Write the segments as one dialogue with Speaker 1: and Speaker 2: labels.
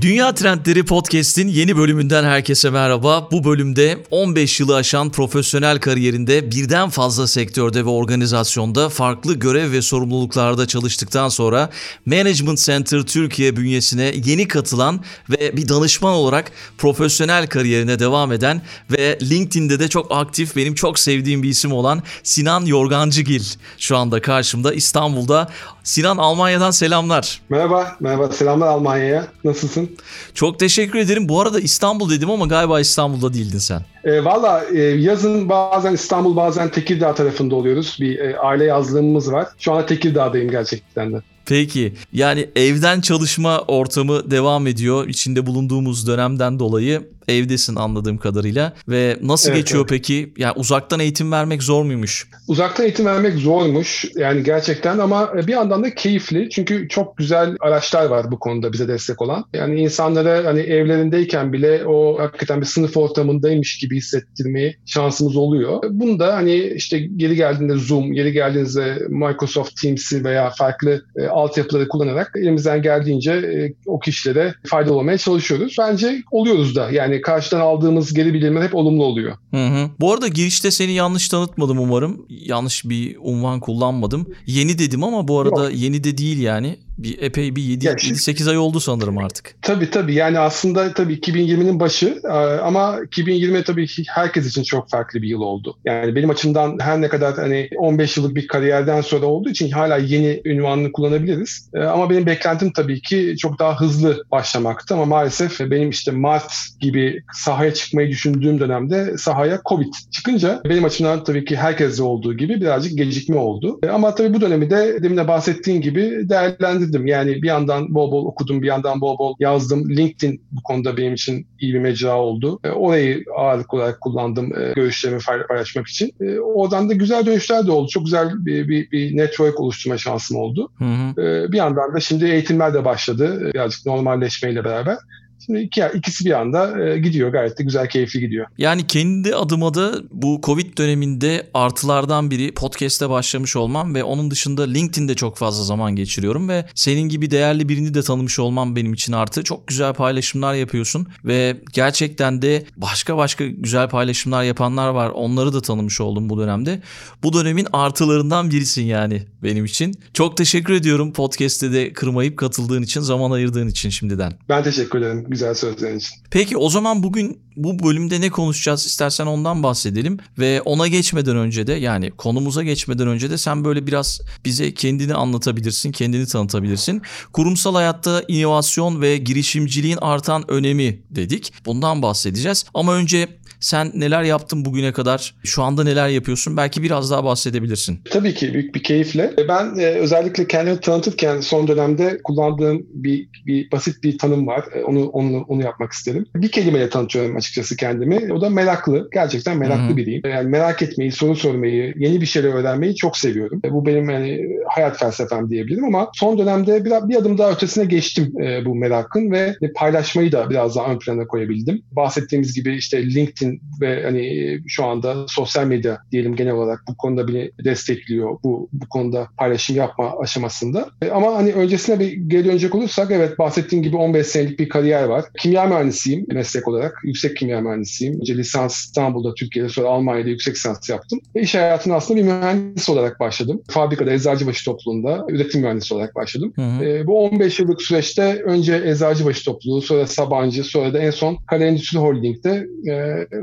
Speaker 1: Dünya Trendleri Podcast'in yeni bölümünden herkese merhaba. Bu bölümde 15 yılı aşan profesyonel kariyerinde birden fazla sektörde ve organizasyonda farklı görev ve sorumluluklarda çalıştıktan sonra Management Center Türkiye bünyesine yeni katılan ve bir danışman olarak profesyonel kariyerine devam eden ve LinkedIn'de de çok aktif benim çok sevdiğim bir isim olan Sinan Yorgancıgil şu anda karşımda İstanbul'da. Sinan Almanya'dan selamlar.
Speaker 2: Merhaba, merhaba. Selamlar Almanya'ya. Nasılsın?
Speaker 1: Çok teşekkür ederim. Bu arada İstanbul dedim ama galiba İstanbul'da değildin sen.
Speaker 2: E, Valla e, yazın bazen İstanbul bazen Tekirdağ tarafında oluyoruz. Bir e, aile yazlığımız var. Şu anda Tekirdağ'dayım gerçekten de.
Speaker 1: Peki yani evden çalışma ortamı devam ediyor içinde bulunduğumuz dönemden dolayı evdesin anladığım kadarıyla ve nasıl evet, geçiyor evet. peki? Yani uzaktan eğitim vermek zor muymuş?
Speaker 2: Uzaktan eğitim vermek zormuş yani gerçekten ama bir yandan da keyifli çünkü çok güzel araçlar var bu konuda bize destek olan. Yani insanlara hani evlerindeyken bile o hakikaten bir sınıf ortamındaymış gibi hissettirmeyi şansımız oluyor. Bunu da hani işte geri geldiğinde Zoom, geri geldiğinizde Microsoft Teams'i veya farklı e, altyapıları kullanarak elimizden geldiğince e, o kişilere faydalı olmaya çalışıyoruz. Bence oluyoruz da yani karşıdan aldığımız geri bildirimler hep olumlu oluyor.
Speaker 1: Hı hı. Bu arada girişte seni yanlış tanıtmadım umarım. Yanlış bir unvan kullanmadım. Yeni dedim ama bu arada Yok. yeni de değil yani bir epey bir 7-8 ay oldu sanırım artık.
Speaker 2: Tabii tabii yani aslında tabii 2020'nin başı e, ama 2020 tabii herkes için çok farklı bir yıl oldu. Yani benim açımdan her ne kadar hani 15 yıllık bir kariyerden sonra olduğu için hala yeni ünvanını kullanabiliriz. E, ama benim beklentim tabii ki çok daha hızlı başlamaktı ama maalesef benim işte Mart gibi sahaya çıkmayı düşündüğüm dönemde sahaya Covid çıkınca benim açımdan tabii ki herkeste olduğu gibi birazcık gecikme oldu. E, ama tabii bu dönemi de demin de bahsettiğim gibi değerlendirdim değerlendirdim. Yani bir yandan bol bol okudum, bir yandan bol bol yazdım. LinkedIn bu konuda benim için iyi bir mecra oldu. E, orayı ağırlık olarak kullandım e, görüşlerimi paylaşmak için. E, oradan da güzel dönüşler de oldu. Çok güzel bir, bir, bir network oluşturma şansım oldu. Hı hı. E, bir yandan da şimdi eğitimler de başladı. Birazcık normalleşmeyle beraber. İki, ikisi bir anda e, gidiyor gayet de güzel keyifli gidiyor.
Speaker 1: Yani kendi adıma da bu Covid döneminde artılardan biri podcast'e başlamış olmam ve onun dışında LinkedIn'de çok fazla zaman geçiriyorum ve senin gibi değerli birini de tanımış olmam benim için artı. Çok güzel paylaşımlar yapıyorsun ve gerçekten de başka başka güzel paylaşımlar yapanlar var. Onları da tanımış oldum bu dönemde. Bu dönemin artılarından birisin yani benim için. Çok teşekkür ediyorum podcast'te de kırmayıp katıldığın için, zaman ayırdığın için şimdiden.
Speaker 2: Ben teşekkür ederim güzel sözlerin için.
Speaker 1: Peki o zaman bugün bu bölümde ne konuşacağız istersen ondan bahsedelim ve ona geçmeden önce de yani konumuza geçmeden önce de sen böyle biraz bize kendini anlatabilirsin, kendini tanıtabilirsin. Kurumsal hayatta inovasyon ve girişimciliğin artan önemi dedik. Bundan bahsedeceğiz. Ama önce sen neler yaptın bugüne kadar? Şu anda neler yapıyorsun? Belki biraz daha bahsedebilirsin.
Speaker 2: Tabii ki büyük bir keyifle. Ben e, özellikle kendimi tanıtırken son dönemde kullandığım bir, bir basit bir tanım var. E, onu onu onu yapmak isterim. Bir kelimeyle tanıtıyorum açıkçası kendimi. O da meraklı. Gerçekten meraklı Hı-hı. biriyim. Yani merak etmeyi, soru sormayı, yeni bir şeyler öğrenmeyi çok seviyorum. E, bu benim yani hayat felsefem diyebilirim ama son dönemde bir, bir adım daha ötesine geçtim e, bu merakın ve paylaşmayı da biraz daha ön plana koyabildim. Bahsettiğimiz gibi işte LinkedIn için ve hani şu anda sosyal medya diyelim genel olarak bu konuda beni destekliyor. Bu bu konuda paylaşım yapma aşamasında. E, ama hani öncesine bir geri dönecek olursak evet bahsettiğim gibi 15 senelik bir kariyer var. Kimya mühendisiyim meslek olarak. Yüksek kimya mühendisiyim. Önce lisans İstanbul'da, Türkiye'de sonra Almanya'da yüksek lisans yaptım. Ve iş hayatına aslında bir mühendis olarak başladım. Fabrikada Eczacıbaşı topluluğunda üretim mühendisi olarak başladım. Hı hı. E, bu 15 yıllık süreçte önce Eczacıbaşı topluluğu, sonra Sabancı, sonra da en son Kara Endüstri Holding'de e,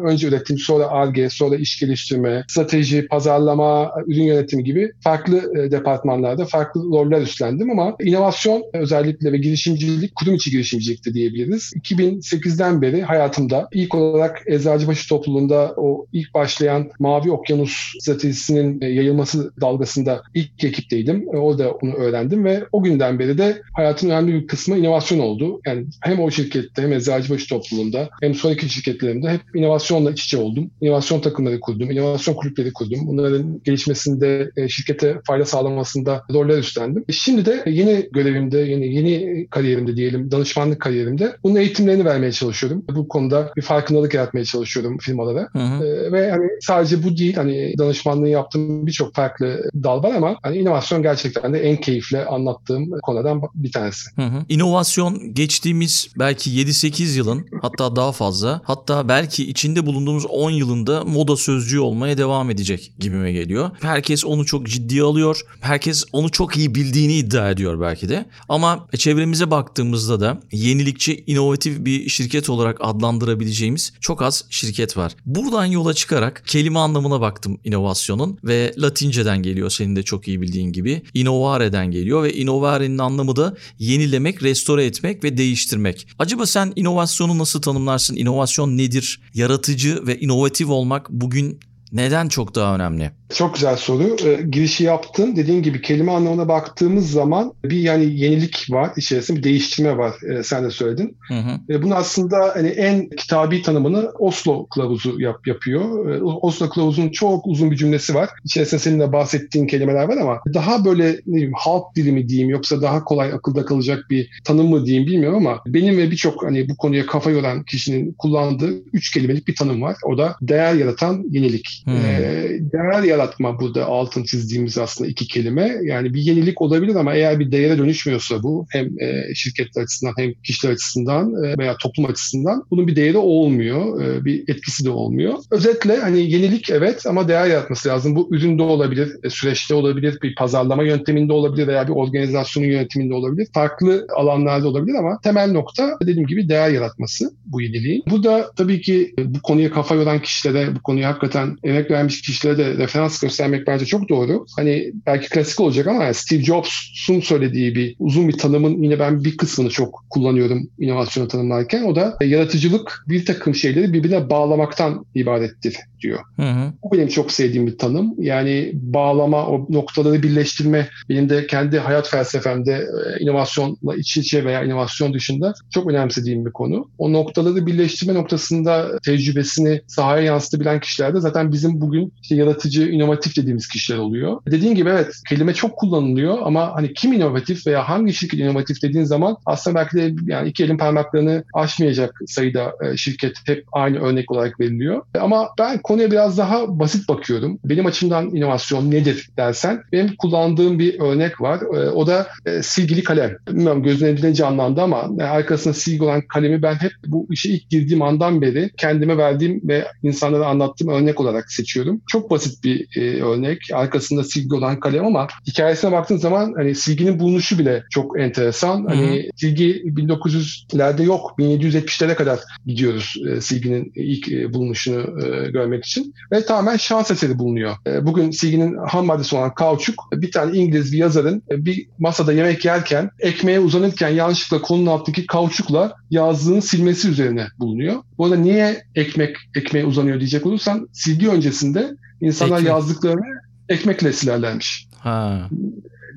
Speaker 2: önce üretim, sonra ARGE, sonra iş geliştirme, strateji, pazarlama, ürün yönetimi gibi farklı e, departmanlarda farklı roller üstlendim ama inovasyon özellikle ve girişimcilik, kurum içi girişimcilikte diyebiliriz. 2008'den beri hayatımda ilk olarak Eczacıbaşı topluluğunda o ilk başlayan Mavi Okyanus stratejisinin e, yayılması dalgasında ilk ekipteydim. E, orada onu öğrendim ve o günden beri de hayatın önemli bir kısmı inovasyon oldu. Yani hem o şirkette hem Eczacıbaşı topluluğunda hem sonraki şirketlerimde hep inovasyon inovasyonla iç içe oldum. İnovasyon takımları kurdum, inovasyon kulüpleri kurdum. Bunların gelişmesinde, e, şirkete fayda sağlamasında roller üstlendim. E, şimdi de yeni görevimde, yeni yeni kariyerimde diyelim, danışmanlık kariyerimde bunun eğitimlerini vermeye çalışıyorum. Bu konuda bir farkındalık yaratmaya çalışıyorum firmalara. Hı hı. Ee, ve hani sadece bu değil, hani danışmanlığı yaptığım birçok farklı dal var ama hani inovasyon gerçekten de en keyifle anlattığım konudan bir tanesi.
Speaker 1: Hı hı. İnovasyon geçtiğimiz belki 7-8 yılın hatta daha fazla hatta belki içinde bulunduğumuz 10 yılında moda sözcüğü olmaya devam edecek gibime geliyor. Herkes onu çok ciddiye alıyor. Herkes onu çok iyi bildiğini iddia ediyor belki de. Ama çevremize baktığımızda da yenilikçi, inovatif bir şirket olarak adlandırabileceğimiz çok az şirket var. Buradan yola çıkarak kelime anlamına baktım inovasyonun ve Latinceden geliyor senin de çok iyi bildiğin gibi. Innovare'den geliyor ve innovare'nin anlamı da yenilemek, restore etmek ve değiştirmek. Acaba sen inovasyonu nasıl tanımlarsın? İnovasyon nedir? Yaratıcı ve inovatif olmak bugün neden çok daha önemli?
Speaker 2: Çok güzel soru. E, girişi yaptın. Dediğin gibi kelime anlamına baktığımız zaman bir yani yenilik var içerisinde bir değiştirme var. E, sen de söyledin. Hı hı. E, bunu aslında hani en kitabi tanımını Oslo Kılavuzu yap, yapıyor. E, Oslo Kılavuzu'nun çok uzun bir cümlesi var. İçerisinde senin de bahsettiğin kelimeler var ama daha böyle ne diyeyim halk dili mi diyeyim yoksa daha kolay akılda kalacak bir tanım mı diyeyim bilmiyorum ama benim ve birçok hani bu konuya kafa yoran kişinin kullandığı üç kelimelik bir tanım var. O da değer yaratan yenilik. Hmm. E, değer yaratma burada altın çizdiğimiz aslında iki kelime. Yani bir yenilik olabilir ama eğer bir değere dönüşmüyorsa bu hem e, şirketler açısından hem kişiler açısından e, veya toplum açısından bunun bir değeri olmuyor. E, bir etkisi de olmuyor. Özetle hani yenilik evet ama değer yaratması lazım. Bu üründe olabilir, e, süreçte olabilir, bir pazarlama yönteminde olabilir veya bir organizasyonun yönetiminde olabilir. Farklı alanlarda olabilir ama temel nokta dediğim gibi değer yaratması bu yeniliğin. Bu da tabii ki bu konuya kafa yoran kişilere, bu konuya hakikaten emek vermiş kişilere de referans göstermek bence çok doğru. Hani belki klasik olacak ama Steve Jobs'un söylediği bir uzun bir tanımın yine ben bir kısmını çok kullanıyorum inovasyonu tanımlarken. O da yaratıcılık bir takım şeyleri birbirine bağlamaktan ibarettir diyor. Hı hı. Bu benim çok sevdiğim bir tanım. Yani bağlama, o noktaları birleştirme benim de kendi hayat felsefemde e, inovasyonla iç içe veya inovasyon dışında çok önemsediğim bir konu. O noktaları birleştirme noktasında tecrübesini sahaya yansıtabilen kişiler de zaten bizim bugün işte yaratıcı, inovatif dediğimiz kişiler oluyor. Dediğim gibi evet kelime çok kullanılıyor ama hani kim inovatif veya hangi şirket inovatif dediğin zaman aslında belki de yani iki elin parmaklarını aşmayacak sayıda e, şirket hep aynı örnek olarak veriliyor. Ama ben konuya biraz daha basit bakıyorum. Benim açımdan inovasyon nedir dersen benim kullandığım bir örnek var. E, o da e, silgili kalem. Bilmiyorum gözüne ne canlandı ama arkasında silgi olan kalemi ben hep bu işe ilk girdiğim andan beri kendime verdiğim ve insanlara anlattığım örnek olarak seçiyorum. Çok basit bir e, örnek. Arkasında silgi olan kalem ama hikayesine baktığın zaman hani silginin bulunuşu bile çok enteresan. Hı-hı. Hani silgi 1900'lerde yok. 1770'lere kadar gidiyoruz e, silginin ilk e, bulunuşunu e, görmek için. Ve tamamen şans eseri bulunuyor. E, bugün silginin ham maddesi olan kauçuk bir tane İngiliz bir yazarın e, bir masada yemek yerken ekmeğe uzanırken yanlışlıkla kolunun altındaki kauçukla yazdığını silmesi üzerine bulunuyor. Bu arada niye ekmek ekmeğe uzanıyor diyecek olursan silgi öncesinde insanlar Ekmek. yazdıklarını ekmekle silerlermiş. Ha.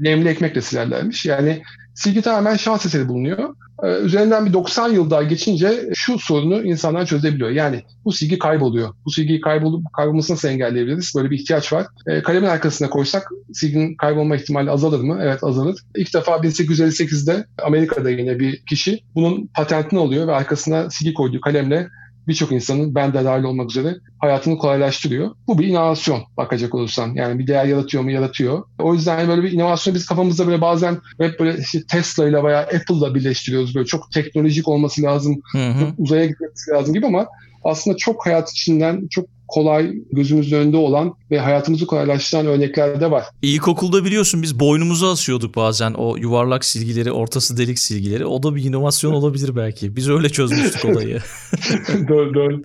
Speaker 2: Nemli ekmekle silerlermiş. Yani silgi tamamen şans eseri bulunuyor. Ee, üzerinden bir 90 yıl daha geçince şu sorunu insanlar çözebiliyor. Yani bu silgi kayboluyor. Bu silgiyi kaybolup kaybolmasını nasıl engelleyebiliriz? Böyle bir ihtiyaç var. E, kalemin arkasına koysak silginin kaybolma ihtimali azalır mı? Evet azalır. İlk defa 1858'de Amerika'da yine bir kişi bunun patentini alıyor ve arkasına silgi koyduğu kalemle birçok insanın ben de dahil olmak üzere hayatını kolaylaştırıyor. Bu bir inovasyon bakacak olursan. Yani bir değer yaratıyor mu? Yaratıyor. O yüzden böyle bir inovasyon biz kafamızda böyle bazen hep böyle işte Tesla ile veya Apple'la birleştiriyoruz. Böyle çok teknolojik olması lazım. Hı hı. Uzaya gitmesi lazım gibi ama aslında çok hayat içinden çok kolay, gözümüzün önünde olan ve hayatımızı kolaylaştıran örnekler de var.
Speaker 1: İlkokulda biliyorsun biz boynumuza asıyorduk bazen o yuvarlak silgileri, ortası delik silgileri. O da bir inovasyon olabilir belki. Biz öyle çözmüştük olayı.
Speaker 2: doğru doğru.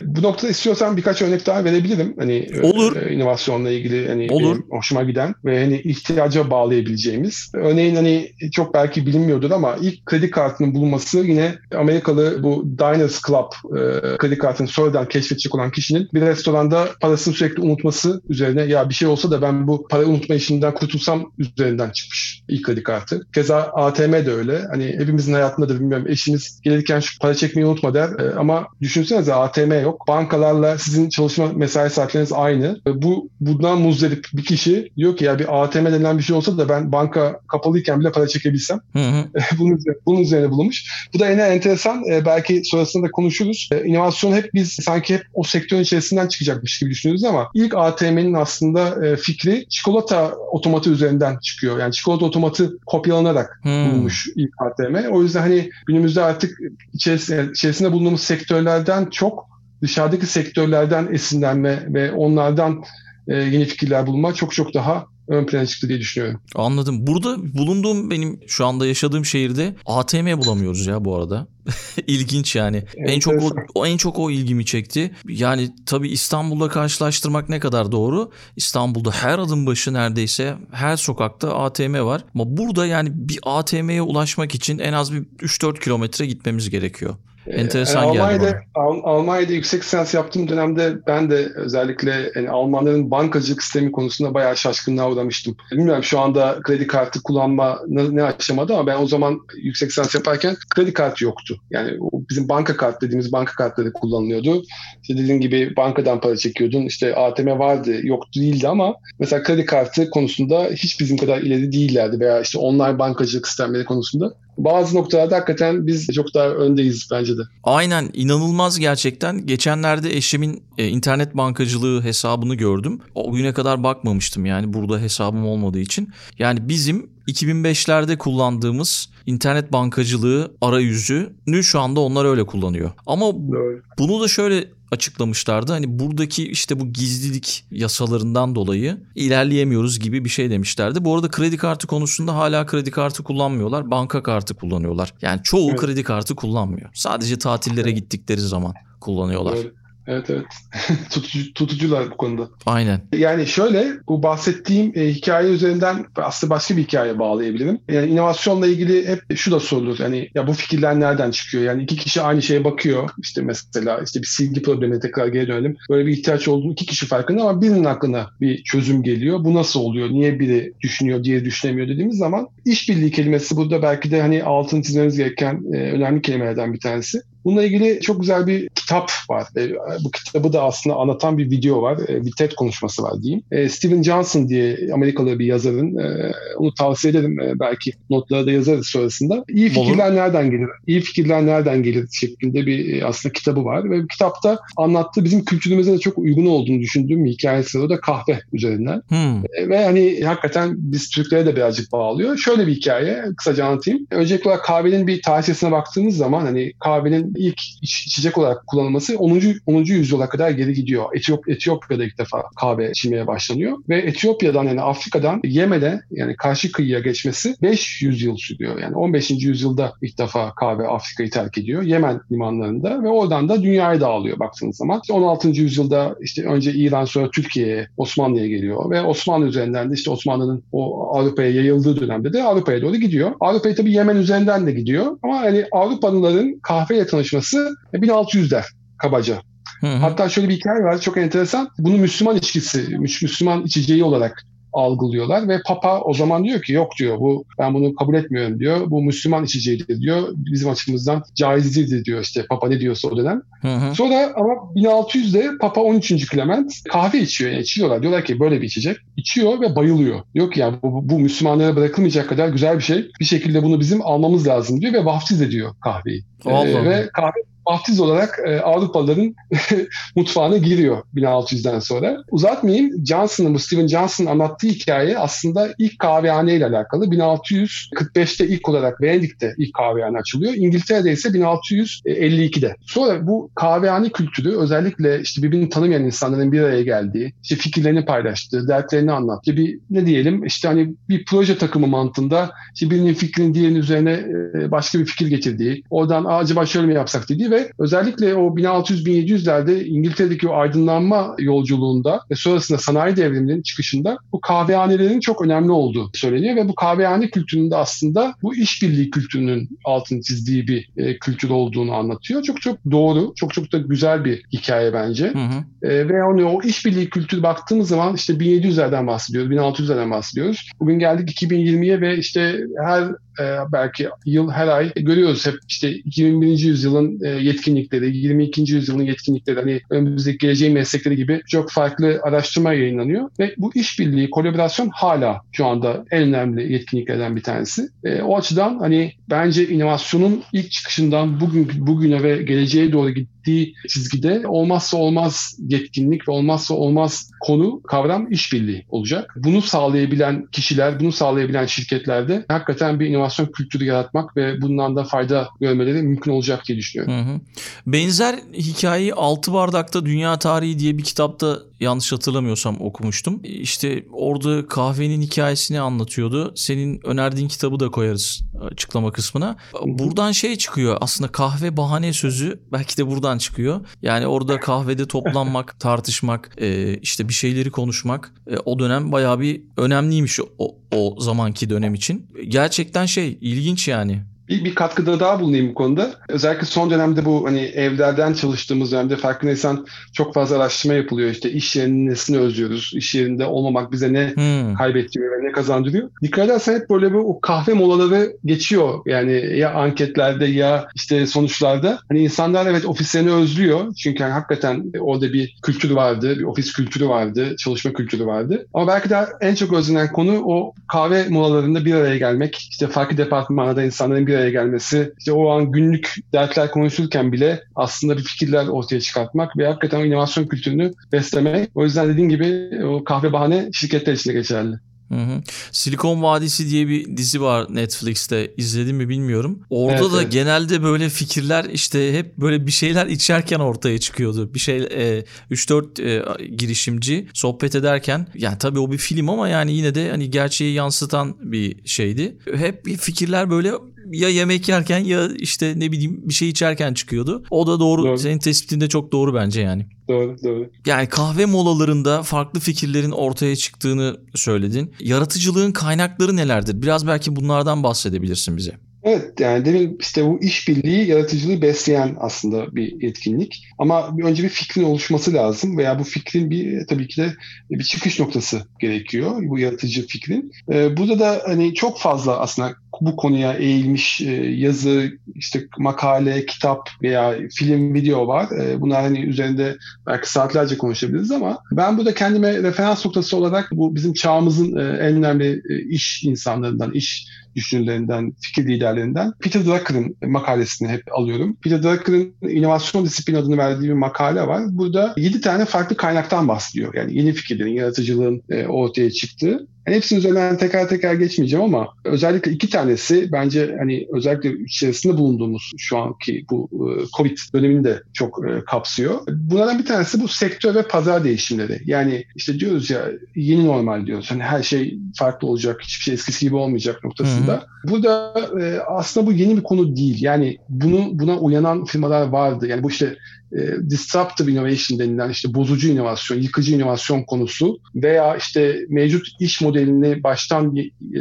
Speaker 2: Bu noktada istiyorsan birkaç örnek daha verebilirim. Hani
Speaker 1: Olur.
Speaker 2: E, inovasyonla ilgili hani
Speaker 1: Olur.
Speaker 2: hoşuma giden ve hani ihtiyaca bağlayabileceğimiz. Örneğin hani çok belki bilinmiyordur ama ilk kredi kartının bulunması yine Amerikalı bu Diners Club e, kredi kartını sonradan keşfedecek olan kişinin bir restoranda parasını sürekli unutması üzerine ya bir şey olsa da ben bu para unutma işinden kurtulsam üzerinden çıkmış ilk kredi kartı. Keza ATM de öyle. Hani hepimizin hayatında da bilmiyorum eşiniz gelirken şu para çekmeyi unutma der E, ama düşünsenize ATM yok. Bankalarla sizin çalışma mesai saatleriniz aynı. E, Bu bundan muzdarip bir kişi diyor ki ya bir ATM denilen bir şey olsa da ben banka kapalıyken bile para çekebilsem.
Speaker 1: Hı hı.
Speaker 2: bunun, üzerine, bunun üzerine bulunmuş. Bu da yine enteresan. E, belki sonrasında da konuşuruz. E, inovasyon hep biz sanki hep o sektörün içerisinden çıkacakmış gibi düşünüyoruz ama ilk ATM'nin aslında e, fikri çikolata otomatı üzerinden çıkıyor. Yani çikolata otomatı kopyalanarak
Speaker 1: Hmm.
Speaker 2: bulunmuş ilk ATM. O yüzden hani günümüzde artık içerisinde, içerisinde bulunduğumuz sektörlerden çok dışarıdaki sektörlerden esinlenme ve onlardan e, yeni fikirler bulma çok çok daha ön plana çıktı diye düşünüyorum.
Speaker 1: Anladım. Burada bulunduğum benim şu anda yaşadığım şehirde ATM bulamıyoruz ya bu arada. İlginç yani. En çok o en çok o ilgimi çekti. Yani tabii İstanbul'la karşılaştırmak ne kadar doğru? İstanbul'da her adım başı neredeyse her sokakta ATM var. Ama burada yani bir ATM'ye ulaşmak için en az bir 3-4 kilometre gitmemiz gerekiyor. Enteresan
Speaker 2: Yani
Speaker 1: geldi
Speaker 2: Almanya'da, Al- Almanya'da yüksek lisans yaptığım dönemde ben de özellikle yani Almanların bankacılık sistemi konusunda bayağı şaşkınlığa uğramıştım. Bilmiyorum şu anda kredi kartı kullanma ne, aşamada ama ben o zaman yüksek lisans yaparken kredi kartı yoktu. Yani bizim banka kart dediğimiz banka kartları kullanılıyordu. İşte dediğin gibi bankadan para çekiyordun. İşte ATM vardı, yoktu değildi ama mesela kredi kartı konusunda hiç bizim kadar ileri değillerdi veya işte online bankacılık sistemleri konusunda. Bazı noktalarda hakikaten biz çok daha öndeyiz bence de.
Speaker 1: Aynen inanılmaz gerçekten. Geçenlerde eşimin e, internet bankacılığı hesabını gördüm. O güne kadar bakmamıştım yani burada hesabım olmadığı için. Yani bizim 2005'lerde kullandığımız internet bankacılığı arayüzünü şu anda onlar öyle kullanıyor. Ama
Speaker 2: Doğru.
Speaker 1: bunu da şöyle açıklamışlardı. Hani buradaki işte bu gizlilik yasalarından dolayı ilerleyemiyoruz gibi bir şey demişlerdi. Bu arada kredi kartı konusunda hala kredi kartı kullanmıyorlar. Banka kartı kullanıyorlar. Yani çoğu
Speaker 2: Evet.
Speaker 1: kredi kartı kullanmıyor. Sadece tatillere gittikleri zaman kullanıyorlar.
Speaker 2: Doğru. Evet evet. Tutucu, tutucular bu konuda.
Speaker 1: Aynen.
Speaker 2: Yani şöyle bu bahsettiğim e, hikaye üzerinden aslında başka bir hikaye bağlayabilirim. Yani inovasyonla ilgili hep şu da sorulur. Yani ya bu fikirler nereden çıkıyor? Yani iki kişi aynı şeye bakıyor. İşte mesela işte bir silgi problemine tekrar geri dönelim. Böyle bir ihtiyaç olduğunu iki kişi farkında ama birinin aklına bir çözüm geliyor. Bu nasıl oluyor? Niye biri düşünüyor, diğeri düşünemiyor dediğimiz zaman işbirliği kelimesi burada belki de hani altını çizmemiz gereken e, önemli kelimelerden bir tanesi. Bununla ilgili çok güzel bir kitap var. E, bu kitabı da aslında anlatan bir video var. E, bir TED konuşması var diyeyim. E, Steven Johnson diye Amerikalı bir yazarın, e, onu tavsiye ederim. E, belki notlara da yazarız sonrasında. İyi fikirler nereden gelir? İyi fikirler nereden gelir şeklinde bir e, aslında kitabı var. Ve bu kitapta anlattığı bizim kültürümüze de çok uygun olduğunu düşündüğüm bir hikayesi. O da kahve üzerinden.
Speaker 1: Hmm.
Speaker 2: E, Ve hani hakikaten biz Türklere de birazcık bağlıyor. Şöyle bir hikaye, kısaca anlatayım. Öncelikle kahvenin bir tarihçesine baktığımız zaman hani kahvenin ilk iç- içecek olarak kullanılması 10. 10. yüzyıla kadar geri gidiyor. Etiyop, Etiyopya'da ilk defa kahve içilmeye başlanıyor. Ve Etiyopya'dan yani Afrika'dan Yemen'e yani karşı kıyıya geçmesi 500 yıl sürüyor. Yani 15. yüzyılda ilk defa kahve Afrika'yı terk ediyor. Yemen limanlarında ve oradan da dünyaya dağılıyor baktığınız zaman. İşte 16. yüzyılda işte önce İran sonra Türkiye'ye, Osmanlı'ya geliyor ve Osmanlı üzerinden de işte Osmanlı'nın o Avrupa'ya yayıldığı dönemde de Avrupa'ya doğru gidiyor. Avrupa'ya tabii Yemen üzerinden de gidiyor ama hani Avrupalıların kahveyle tanışması 1600'ler kabaca.
Speaker 1: Hı hı.
Speaker 2: Hatta şöyle bir hikaye var çok enteresan. Bunu Müslüman içkisi, Müs- Müslüman içeceği olarak algılıyorlar ve Papa o zaman diyor ki yok diyor bu ben bunu kabul etmiyorum diyor. Bu Müslüman içeceğidir diyor. Bizim açımızdan caiz değildir diyor işte Papa ne diyorsa o dönem.
Speaker 1: Hı hı.
Speaker 2: Sonra ama 1600'de Papa 13. Clement kahve içiyor. Yani içiyorlar. Diyorlar ki böyle bir içecek. İçiyor ve bayılıyor. Diyor ki yani bu, bu Müslümanlara bırakılmayacak kadar güzel bir şey. Bir şekilde bunu bizim almamız lazım diyor ve vaftiz ediyor kahveyi.
Speaker 1: Allah
Speaker 2: Ee, ve kahve vaftiz olarak e, Avrupalıların mutfağına giriyor 1600'den sonra. Uzatmayayım. Johnson'ın, bu Steven Johnson'ın anlattığı hikaye aslında ilk kahvehane ile alakalı. 1645'te ilk olarak Venedik'te ilk kahvehane açılıyor. İngiltere'de ise 1652'de. Sonra bu kahvehane kültürü özellikle işte birbirini tanımayan insanların bir araya geldiği, işte fikirlerini paylaştığı, dertlerini anlattığı bir ne diyelim işte hani bir proje takımı mantığında işte birinin fikrinin diğerinin üzerine e, başka bir fikir getirdiği, oradan "Aa, acaba şöyle mi yapsak dediği ve ve özellikle o 1600-1700'lerde İngiltere'deki o aydınlanma yolculuğunda ve sonrasında sanayi devriminin çıkışında bu kahvehanelerin çok önemli olduğu söyleniyor ve bu kahvehane kültüründe aslında bu işbirliği kültürünün altını çizdiği bir e, kültür olduğunu anlatıyor. Çok çok doğru, çok çok da güzel bir hikaye bence. Hı hı. E, ve onu o işbirliği kültürü baktığımız zaman işte 1700'lerden bahsediyoruz, 1600'lerden bahsediyoruz. Bugün geldik 2020'ye ve işte her e, belki yıl her ay görüyoruz hep işte 21. yüzyılın e, yetkinlikleri, 22. yüzyılın yetkinlikleri hani önümüzdeki geleceğin meslekleri gibi çok farklı araştırma yayınlanıyor ve bu işbirliği, kolaborasyon hala şu anda en önemli yetkinliklerden bir tanesi. E, o açıdan hani bence inovasyonun ilk çıkışından bugün bugüne ve geleceğe doğru gittiği çizgide olmazsa olmaz yetkinlik ve olmazsa olmaz konu kavram işbirliği olacak. Bunu sağlayabilen kişiler, bunu sağlayabilen şirketlerde hakikaten bir inovasyon kültürü yaratmak ve bundan da fayda görmeleri mümkün olacak diye düşünüyorum. Hı hı.
Speaker 1: Benzer hikayeyi Altı Bardak'ta Dünya Tarihi diye bir kitapta yanlış hatırlamıyorsam okumuştum. İşte orada kahvenin hikayesini anlatıyordu. Senin önerdiğin kitabı da koyarız açıklama kısmına. Buradan şey çıkıyor aslında kahve bahane sözü belki de buradan çıkıyor. Yani orada kahvede toplanmak, tartışmak, işte bir şeyleri konuşmak o dönem bayağı bir önemliymiş o, o zamanki dönem için. Gerçekten şey ilginç yani
Speaker 2: bir, bir katkıda daha bulunayım bu konuda. Özellikle son dönemde bu hani evlerden çalıştığımız dönemde farkındaysan çok fazla araştırma yapılıyor. İşte iş yerinin nesini özlüyoruz? İş yerinde olmamak bize ne hmm. kaybettiriyor ve ne kazandırıyor? Dikkat edersen hep böyle bir o kahve molaları geçiyor. Yani ya anketlerde ya işte sonuçlarda. Hani insanlar evet ofislerini özlüyor. Çünkü hani hakikaten orada bir kültür vardı, bir ofis kültürü vardı, çalışma kültürü vardı. Ama belki de en çok özlenen konu o kahve molalarında bir araya gelmek. İşte farklı departmanlarda insanların bir araya gelmesi, işte o an günlük dertler konuşurken bile aslında bir fikirler ortaya çıkartmak ve hakikaten inovasyon kültürünü beslemek. O yüzden dediğim gibi o kahve bahane şirketler için de geçerli.
Speaker 1: Hı hı. Silikon Vadisi diye bir dizi var Netflix'te. İzledim mi bilmiyorum. Orada evet, da evet. genelde böyle fikirler işte hep böyle bir şeyler içerken ortaya çıkıyordu. Bir şey e, 3-4 e, girişimci sohbet ederken yani tabii o bir film ama yani yine de hani gerçeği yansıtan bir şeydi. Hep fikirler böyle ya yemek yerken ya işte ne bileyim bir şey içerken çıkıyordu. O da doğru. doğru. Senin tespitinde çok doğru bence yani.
Speaker 2: Doğru, doğru.
Speaker 1: Yani kahve molalarında farklı fikirlerin ortaya çıktığını söyledin. Yaratıcılığın kaynakları nelerdir? Biraz belki bunlardan bahsedebilirsin bize.
Speaker 2: Evet yani demin işte bu işbirliği yaratıcılığı besleyen aslında bir etkinlik. Ama önce bir fikrin oluşması lazım veya bu fikrin bir tabii ki de bir çıkış noktası gerekiyor bu yaratıcı fikrin. Ee, burada da hani çok fazla aslında bu konuya eğilmiş e, yazı, işte makale, kitap veya film, video var. E, bunlar hani üzerinde belki saatlerce konuşabiliriz ama ben burada kendime referans noktası olarak bu bizim çağımızın e, en önemli iş insanlarından, iş düşünürlerinden, fikir liderlerinden Peter Drucker'ın makalesini hep alıyorum. Peter Drucker'ın inovasyon disiplini adını verdiği bir makale var. Burada 7 tane farklı kaynaktan bahsediyor. Yani yeni fikirlerin, yaratıcılığın ortaya çıktığı. Yani hepsinin üzerinden teker teker geçmeyeceğim ama özellikle iki tanesi bence hani özellikle içerisinde bulunduğumuz şu anki bu e, Covid dönemini de çok e, kapsıyor. Bunlardan bir tanesi bu sektör ve pazar değişimleri. Yani işte diyoruz ya yeni normal diyoruz. Hani her şey farklı olacak, hiçbir şey eskisi gibi olmayacak noktasında. Hı hı. Burada e, aslında bu yeni bir konu değil. Yani bunu buna uyanan firmalar vardı. Yani bu işte e, disruptive innovation denilen işte bozucu inovasyon, yıkıcı inovasyon konusu veya işte mevcut iş modelini baştan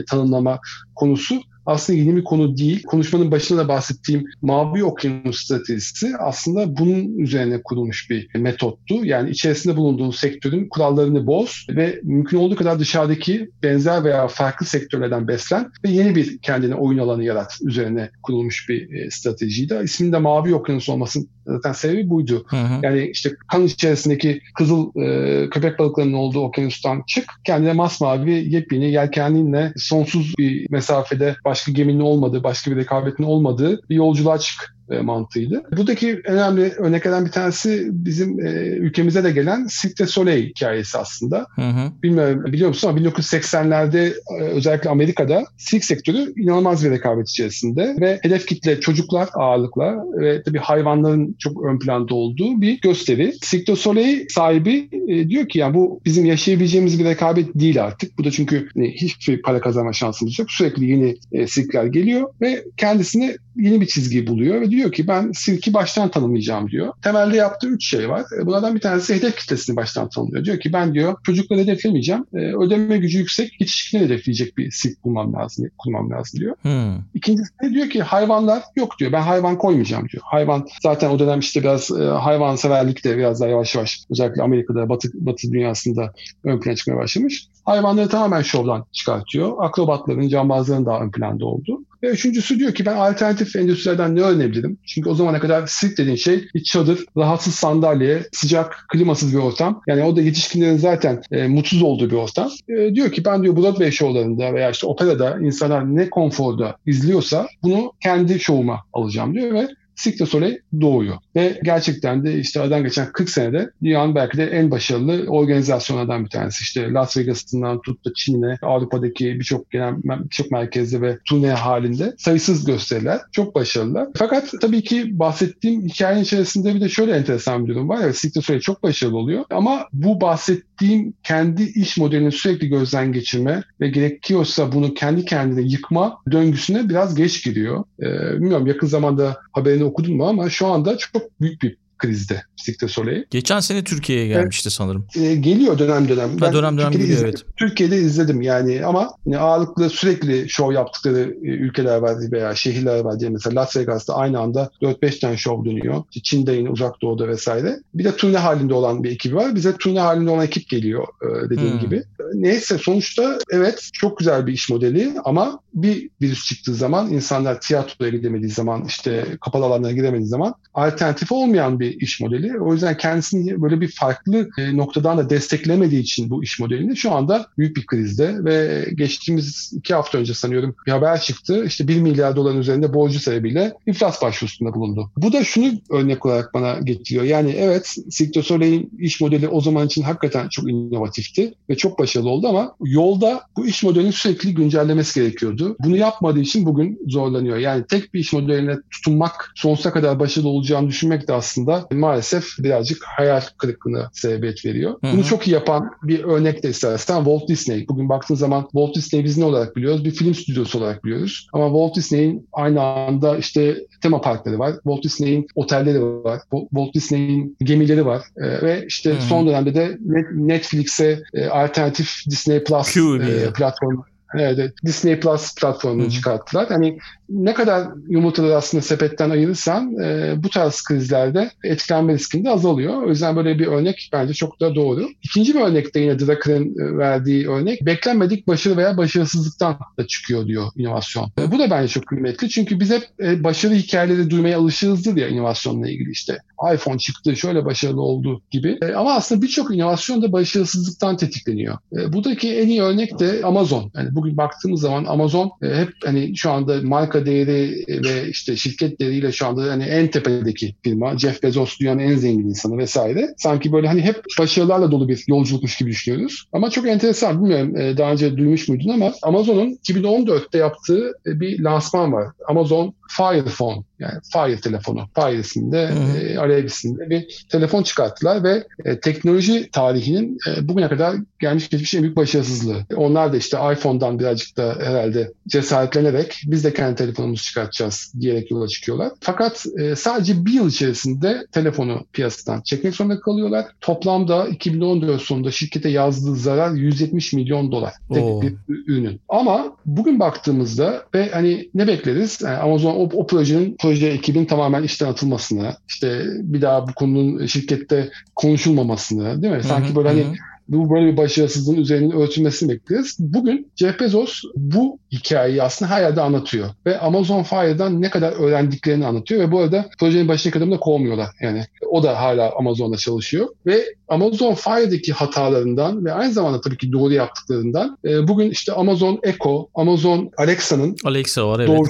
Speaker 2: tanımlama konusu aslında yeni bir konu değil. Konuşmanın başında da bahsettiğim Mavi Okyanus stratejisi aslında bunun üzerine kurulmuş bir metottu. Yani içerisinde bulunduğun sektörün kurallarını boz ve mümkün olduğu kadar dışarıdaki benzer veya farklı sektörlerden beslen ve yeni bir kendine oyun alanı yarat üzerine kurulmuş bir e, stratejiydi. İsminin de Mavi Okyanus olmasının zaten sebebi buydu. Hı hı. Yani işte kan içerisindeki kızıl e, köpek balıklarının olduğu okyanustan çık, kendine masmavi yepyeni yelkenliğinle sonsuz bir mesafede baş başka geminin olmadığı, başka bir rekabetin olmadığı bir yolculuğa çık e, mantığıydı. Buradaki önemli örneklerden bir tanesi bizim e, ülkemize de gelen Cirque du Soleil hikayesi aslında. Hı hı. Bilmiyorum biliyor musun ama 1980'lerde e, özellikle Amerika'da sirk sektörü inanılmaz bir rekabet içerisinde ve hedef kitle çocuklar ağırlıkla ve tabii hayvanların çok ön planda olduğu bir gösteri. Cirque du Soleil sahibi e, diyor ki yani bu bizim yaşayabileceğimiz bir rekabet değil artık. Bu da çünkü hani, hiçbir para kazanma şansımız yok. Sürekli yeni e, sirkler geliyor ve kendisine yeni bir çizgi buluyor ve diyor ki ben Silk'i baştan tanımlayacağım diyor. Temelde yaptığı üç şey var. E, bunlardan bir tanesi hedef kitlesini baştan tanımlıyor. Diyor ki ben diyor çocukları hedeflemeyeceğim. E, ödeme gücü yüksek yetişkinleri hedefleyecek bir Silk bulmam lazım, kurmam lazım diyor. Hmm. İkincisi diyor ki hayvanlar yok diyor. Ben hayvan koymayacağım diyor. Hayvan zaten o dönem işte biraz e, hayvanseverlik de biraz daha yavaş yavaş özellikle Amerika'da, Batı, Batı dünyasında ön plana çıkmaya başlamış. Hayvanları tamamen şovdan çıkartıyor. Akrobatların, cambazların daha ön planda oldu. Ve üçüncüsü diyor ki ben alternatif endüstrilerden ne öğrenebilirim? Çünkü o zamana kadar sirk dediğin şey bir çadır, rahatsız sandalye, sıcak, klimasız bir ortam. Yani o da yetişkinlerin zaten e, mutsuz olduğu bir ortam. E, diyor ki ben diyor Broadway şovlarında veya işte operada insanlar ne konforda izliyorsa bunu kendi şovuma alacağım diyor ve Cirque du Soleil doğuyor. Ve gerçekten de işte aradan geçen 40 senede dünyanın belki de en başarılı organizasyonlardan bir tanesi. İşte Las Vegas'ından tut da Çin'e, Avrupa'daki birçok genel birçok merkezde ve turne halinde sayısız gösteriler. Çok başarılılar. Fakat tabii ki bahsettiğim hikayenin içerisinde bir de şöyle enteresan bir durum var. Evet Cirque du Soleil çok başarılı oluyor ama bu bahsettiğim kendi iş modelini sürekli gözden geçirme ve gerekiyorsa bunu kendi kendine yıkma döngüsüne biraz geç giriyor. Ee, bilmiyorum yakın zamanda haberini okudun mu? Ama şu anda çok büyük bir krizde Cirque Soleil.
Speaker 1: Geçen sene Türkiye'ye gelmişti evet. sanırım.
Speaker 2: E, geliyor dönem dönem.
Speaker 1: Ben dönem dönem geliyor
Speaker 2: izledim.
Speaker 1: evet.
Speaker 2: Türkiye'de izledim yani ama yani ağırlıklı sürekli show yaptıkları e, ülkeler var veya şehirler var diye mesela Las Vegas'ta aynı anda 4-5 tane show dönüyor. Çin'de yine uzak doğuda vesaire. Bir de turne halinde olan bir ekibi var. Bize turne halinde olan ekip geliyor e, dediğim hmm. gibi. Neyse sonuçta evet çok güzel bir iş modeli ama bir virüs çıktığı zaman insanlar tiyatroya gidemediği zaman işte kapalı alanlara gidemediği zaman alternatif olmayan bir iş modeli. O yüzden kendisini böyle bir farklı e, noktadan da desteklemediği için bu iş modelini şu anda büyük bir krizde ve geçtiğimiz iki hafta önce sanıyorum bir haber çıktı. İşte 1 milyar doların üzerinde borcu sebebiyle iflas başvurusunda bulundu. Bu da şunu örnek olarak bana getiriyor. Yani evet Cirque du Soleil'in iş modeli o zaman için hakikaten çok inovatifti ve çok başarılı oldu ama yolda bu iş modelini sürekli güncellemesi gerekiyordu. Bunu yapmadığı için bugün zorlanıyor. Yani tek bir iş modeline tutunmak sonsuza kadar başarılı olacağını düşünmek de aslında maalesef birazcık hayal kırıklığına sebebiyet veriyor. Hı-hı. Bunu çok iyi yapan bir örnek de istersen Walt Disney. Bugün baktığın zaman Walt Disney biz ne olarak biliyoruz? Bir film stüdyosu olarak biliyoruz. Ama Walt Disney'in aynı anda işte tema parkları var. Walt Disney'in otelleri var. Walt Disney'in gemileri var. Ee, ve işte Hı-hı. son dönemde de Netflix'e e, alternatif Disney Plus e, platformu Evet, Disney Plus platformunu Hı-hı. çıkarttılar. Hani ne kadar yumurtaları aslında sepetten ayırırsan e, bu tarz krizlerde etkilenme riskin de azalıyor. O yüzden böyle bir örnek bence çok da doğru. İkinci bir örnek de yine Drucker'ın e, verdiği örnek beklenmedik başarı veya başarısızlıktan da çıkıyor diyor inovasyon. E, bu da bence çok kıymetli çünkü biz hep e, başarı hikayeleri duymaya alışığızdır ya inovasyonla ilgili işte. iPhone çıktı şöyle başarılı oldu gibi. E, ama aslında birçok inovasyon da başarısızlıktan tetikleniyor. E, buradaki en iyi örnek de Amazon. Yani bugün baktığımız zaman Amazon e, hep hani şu anda marka değeri ve işte şirket değeriyle şu anda hani en tepedeki firma. Jeff Bezos dünyanın en zengin insanı vesaire. Sanki böyle hani hep başarılarla dolu bir yolculukmuş gibi düşünüyoruz. Ama çok enteresan bilmiyorum e, daha önce duymuş muydun ama Amazon'un 2014'te yaptığı e, bir lansman var. Amazon Fire Phone yani Fire telefonu. Fire isminde e, Alev isminde bir telefon çıkarttılar ve e, teknoloji tarihinin e, bugüne kadar gelmiş geçmiş en büyük başarısızlığı. Onlar da işte iPhone'dan birazcık da herhalde cesaretlenerek biz de kendi telefonumuzu çıkartacağız diyerek yola çıkıyorlar. Fakat e, sadece bir yıl içerisinde telefonu piyasadan çekmek zorunda kalıyorlar. Toplamda 2014 sonunda şirkete yazdığı zarar 170 milyon dolar. Tek Oo. bir ürünün. Ama bugün baktığımızda ve hani ne bekleriz? Yani Amazon o, o projenin proje ekibin tamamen işten atılmasını, işte bir daha bu konunun şirkette konuşulmamasını değil mi? Sanki böyle hani bu böyle bir başarısızlığın üzerinin ölçülmesini bekliyoruz. Bugün Jeff Bezos bu hikayeyi aslında her yerde anlatıyor. Ve Amazon Fire'dan ne kadar öğrendiklerini anlatıyor. Ve bu arada projenin başındaki adamı da kovmuyorlar. Yani o da hala Amazon'da çalışıyor. Ve Amazon Fire'daki hatalarından ve aynı zamanda tabii ki doğru yaptıklarından e, bugün işte Amazon Echo, Amazon Alexa'nın
Speaker 1: Alexa var evet. Doğru,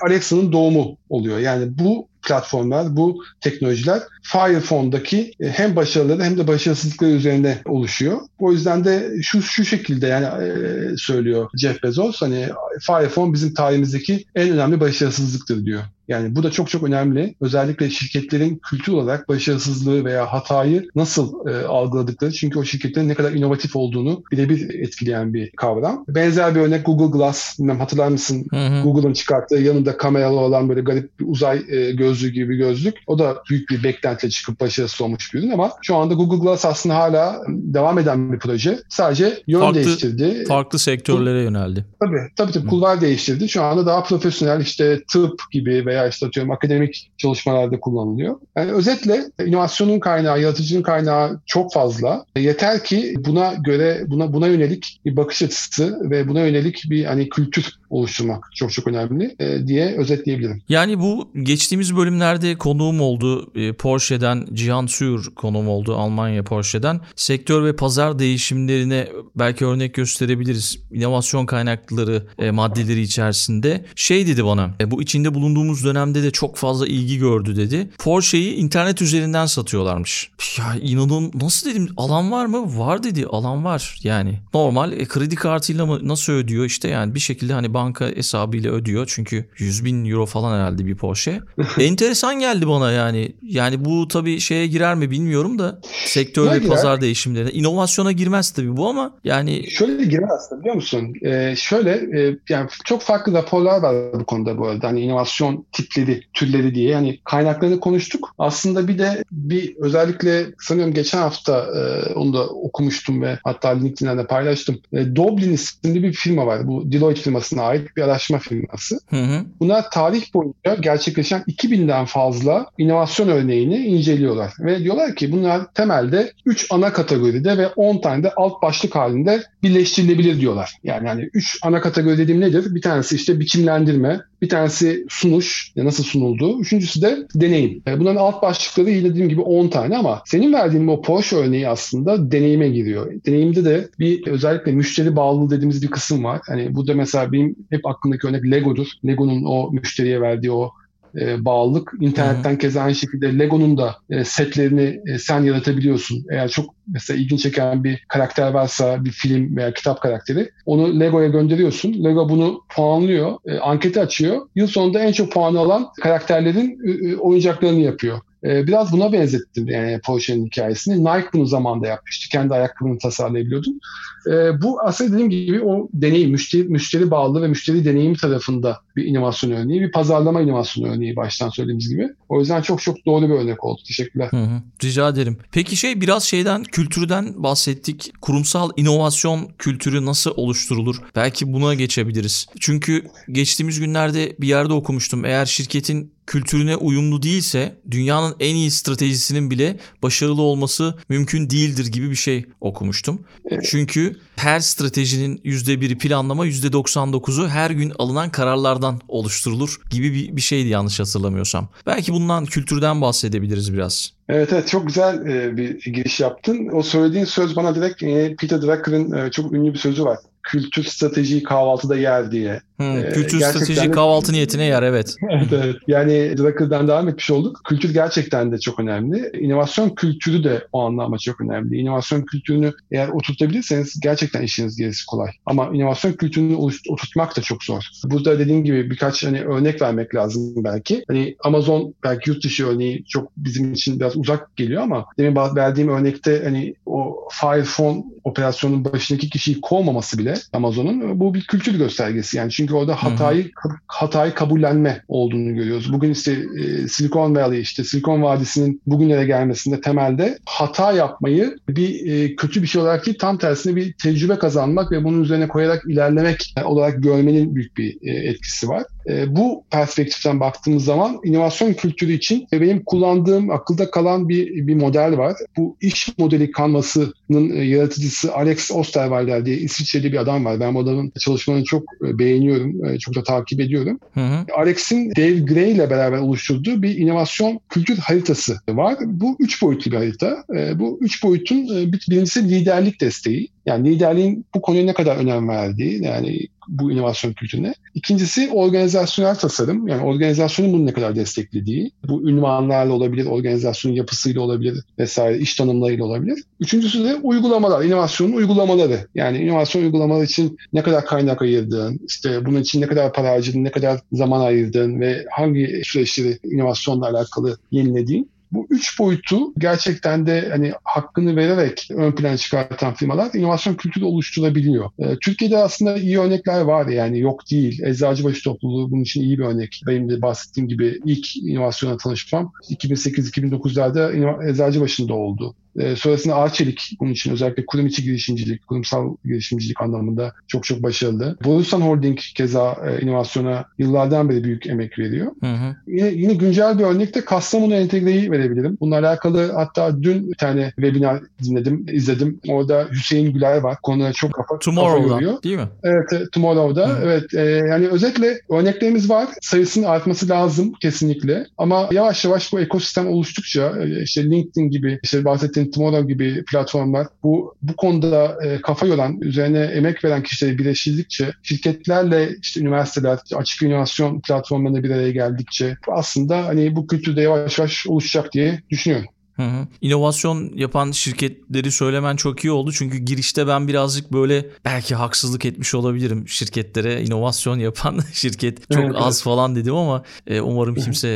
Speaker 2: Alexa'nın doğumu oluyor. Yani bu platformlar, bu teknolojiler Fire Phone'daki e, hem başarıları hem de başarısızlıkları üzerinde oluşuyor. O yüzden de şu şu şekilde yani e, söylüyor Jeff Bezos hani Fire Phone bizim tarihimizdeki en önemli başarısızlıktır diyor. Yani bu da çok çok önemli. Özellikle şirketlerin kültür olarak başarısızlığı veya hatayı nasıl e, algıladıkları. Çünkü o şirketlerin ne kadar inovatif olduğunu birebir etkileyen bir kavram. Benzer bir örnek Google Glass. Bilmem hatırlar mısın? Google'ın çıkarttığı yanında kameralı olan böyle garip bir uzay e, göz gözlüğü gibi gözlük. O da büyük bir beklentiyle çıkıp başarısız olmuş bir ürün ama şu anda Google Glass aslında hala devam eden bir proje. Sadece yön
Speaker 1: farklı,
Speaker 2: değiştirdi.
Speaker 1: Farklı sektörlere yöneldi.
Speaker 2: Tabii tabii, tabii kulvar değiştirdi. Şu anda daha profesyonel işte tıp gibi veya işte atıyorum akademik çalışmalarda kullanılıyor. Yani özetle inovasyonun kaynağı, yaratıcının kaynağı çok fazla. Yeter ki buna göre buna buna yönelik bir bakış açısı ve buna yönelik bir hani kültür oluşturmak çok çok önemli e, diye özetleyebilirim.
Speaker 1: Yani bu geçtiğimiz bölümlerde konuğum oldu. E, Porsche'den Cihan Sür konuğum oldu Almanya Porsche'den. Sektör ve pazar değişimlerine belki örnek gösterebiliriz. İnovasyon kaynakları e, maddeleri içerisinde. Şey dedi bana e, bu içinde bulunduğumuz dönemde de çok fazla ilgi gördü dedi. Porsche'yi internet üzerinden satıyorlarmış. Ya inanın nasıl dedim alan var mı? Var dedi alan var yani. Normal e, kredi kartıyla mı nasıl ödüyor işte yani bir şekilde hani banka hesabıyla ödüyor. Çünkü 100 bin euro falan herhalde bir Porsche. Enteresan geldi bana yani. Yani bu tabii şeye girer mi bilmiyorum da sektör ve pazar değişimlerine. inovasyona girmez tabii bu ama yani.
Speaker 2: Şöyle girer aslında biliyor musun? Ee, şöyle e, yani çok farklı raporlar var bu konuda bu arada. Hani inovasyon tipleri, türleri diye. Yani kaynaklarını konuştuk. Aslında bir de bir özellikle sanıyorum geçen hafta e, onu da okumuştum ve hatta LinkedIn'den de paylaştım. E, Doblin isimli bir firma var. Bu Deloitte firmasına ait bir araştırma firması. Hı hı. Bunlar tarih boyunca gerçekleşen 2000'den fazla inovasyon örneğini inceliyorlar. Ve diyorlar ki bunlar temelde 3 ana kategoride ve 10 tane de alt başlık halinde birleştirilebilir diyorlar. Yani hani 3 ana kategori dediğim nedir? Bir tanesi işte biçimlendirme, bir tanesi sunuş, nasıl sunulduğu. Üçüncüsü de deneyim. E, bunların alt başlıkları dediğim gibi 10 tane ama senin verdiğin o Porsche örneği aslında deneyime giriyor. Deneyimde de bir özellikle müşteri bağlılığı dediğimiz bir kısım var. Hani bu da mesela benim hep aklımdaki örnek Lego'dur. Lego'nun o müşteriye verdiği o e, bağlılık. İnternetten keza aynı şekilde Lego'nun da e, setlerini e, sen yaratabiliyorsun. Eğer çok mesela ilgin çeken bir karakter varsa bir film veya kitap karakteri onu Lego'ya gönderiyorsun. Lego bunu puanlıyor, e, anketi açıyor. Yıl sonunda en çok puanı alan karakterlerin e, oyuncaklarını yapıyor. Ee, biraz buna benzettim yani Porsche'nin hikayesini. Nike bunu zamanda yapmıştı. Kendi ayakkabını tasarlayabiliyordun. Ee, bu aslında dediğim gibi o deneyim, müşteri, müşteri bağlı ve müşteri deneyimi tarafında bir inovasyon örneği, bir pazarlama inovasyon örneği baştan söylediğimiz gibi. O yüzden çok çok doğru bir örnek oldu. Teşekkürler.
Speaker 1: Hı hı, rica ederim. Peki şey biraz şeyden, kültürden bahsettik. Kurumsal inovasyon kültürü nasıl oluşturulur? Belki buna geçebiliriz. Çünkü geçtiğimiz günlerde bir yerde okumuştum. Eğer şirketin kültürüne uyumlu değilse dünyanın en iyi stratejisinin bile başarılı olması mümkün değildir gibi bir şey okumuştum. Evet. Çünkü her stratejinin %1'i planlama, %99'u her gün alınan kararlardan oluşturulur gibi bir, bir şeydi yanlış hatırlamıyorsam. Belki bundan kültürden bahsedebiliriz biraz.
Speaker 2: Evet evet çok güzel bir giriş yaptın. O söylediğin söz bana direkt Peter Drucker'ın çok ünlü bir sözü var kültür stratejiyi kahvaltıda yer diye.
Speaker 1: Hmm, ee, kültür strateji kahvaltı niyetine yer evet.
Speaker 2: evet evet. Yani Drucker'dan devam etmiş olduk. Kültür gerçekten de çok önemli. İnovasyon kültürü de o anlamda çok önemli. İnovasyon kültürünü eğer oturtabilirseniz gerçekten işiniz gerisi kolay. Ama inovasyon kültürünü oturtmak da çok zor. Burada dediğim gibi birkaç hani örnek vermek lazım belki. Hani Amazon belki yurt dışı örneği çok bizim için biraz uzak geliyor ama demin verdiğim örnekte hani o Fire Phone operasyonun başındaki kişiyi kovmaması bile Amazon'un bu bir kültür göstergesi. Yani çünkü orada hatayı hatayı kabullenme olduğunu görüyoruz. Bugün işte e, Silicon Valley işte Silikon Vadisi'nin bugünlere gelmesinde temelde hata yapmayı bir e, kötü bir şey olarak değil tam tersine bir tecrübe kazanmak ve bunun üzerine koyarak ilerlemek olarak görmenin büyük bir e, etkisi var. E, bu perspektiften baktığımız zaman inovasyon kültürü için benim kullandığım akılda kalan bir bir model var. Bu iş modeli kanvasının e, yaratıcısı Alex Osterwalder diye İsviçreli bir adam var. Ben bu adamın çalışmalarını çok e, beğeniyorum. E, çok da takip ediyorum. Hı hı. Alex'in Dave Gray ile beraber oluşturduğu bir inovasyon kültür haritası var. Bu üç boyutlu bir harita. Bu üç boyutun birincisi liderlik desteği. Yani liderliğin bu konuya ne kadar önem verdiği, yani bu inovasyon kültürüne. İkincisi organizasyonel tasarım. Yani organizasyonun bunu ne kadar desteklediği. Bu ünvanlarla olabilir, organizasyonun yapısıyla olabilir vesaire, iş tanımlarıyla olabilir. Üçüncüsü de uygulamalar, inovasyonun uygulamaları. Yani inovasyon uygulamaları için ne kadar kaynak ayırdığın, işte bunun için ne kadar para harcadığın, ne kadar zaman ayırdığın ve hangi süreçleri inovasyonla alakalı yenilediğin. Bu üç boyutu gerçekten de hani hakkını vererek ön plan çıkartan firmalar inovasyon kültürü oluşturabiliyor. E, Türkiye'de aslında iyi örnekler var yani yok değil. Eczacıbaşı topluluğu bunun için iyi bir örnek. Benim de bahsettiğim gibi ilk inovasyona tanışmam 2008-2009'larda Eczacıbaşı'nda oldu. E, sonrasında Arçelik bunun için özellikle kurum içi girişimcilik, kurumsal girişimcilik anlamında çok çok başarılı. Borusan Holding keza e, inovasyona yıllardan beri büyük emek veriyor. Hı hı. Yine, yine güncel bir örnekte Kastamonu Entegre'yi verebilirim. Bununla alakalı hatta dün bir tane webinar dinledim, izledim. Orada Hüseyin Güler var. Konuya çok kafa,
Speaker 1: Tomorrow'da, kafa yoruyor. değil mi?
Speaker 2: Evet, e, Tomorrow'da. Hı. Evet, e, yani özetle örneklerimiz var. Sayısının artması lazım kesinlikle. Ama yavaş yavaş bu ekosistem oluştukça e, işte LinkedIn gibi, işte bahsettiğim Tomorrow gibi platformlar bu bu konuda e, kafa yoran, üzerine emek veren kişileri birleştirdikçe, şirketlerle işte üniversiteler, açık inovasyon platformlarına bir araya geldikçe aslında hani bu kültürde yavaş yavaş oluşacak diye düşünüyorum.
Speaker 1: Hı hı. İnovasyon yapan şirketleri söylemen çok iyi oldu. Çünkü girişte ben birazcık böyle belki haksızlık etmiş olabilirim şirketlere. inovasyon yapan şirket çok az falan dedim ama e, umarım kimse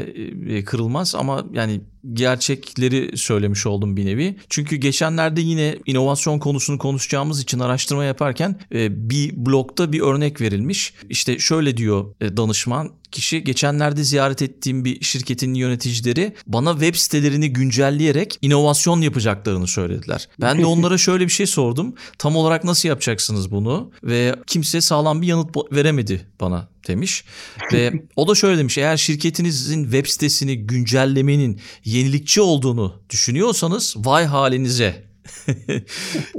Speaker 1: e, kırılmaz. Ama yani gerçekleri söylemiş oldum bir nevi. Çünkü geçenlerde yine inovasyon konusunu konuşacağımız için araştırma yaparken e, bir blogda bir örnek verilmiş. İşte şöyle diyor e, danışman kişi geçenlerde ziyaret ettiğim bir şirketin yöneticileri bana web sitelerini güncelleyerek inovasyon yapacaklarını söylediler. Ben de onlara şöyle bir şey sordum. Tam olarak nasıl yapacaksınız bunu? Ve kimse sağlam bir yanıt veremedi bana demiş. Ve o da şöyle demiş eğer şirketinizin web sitesini güncellemenin yenilikçi olduğunu düşünüyorsanız vay halinize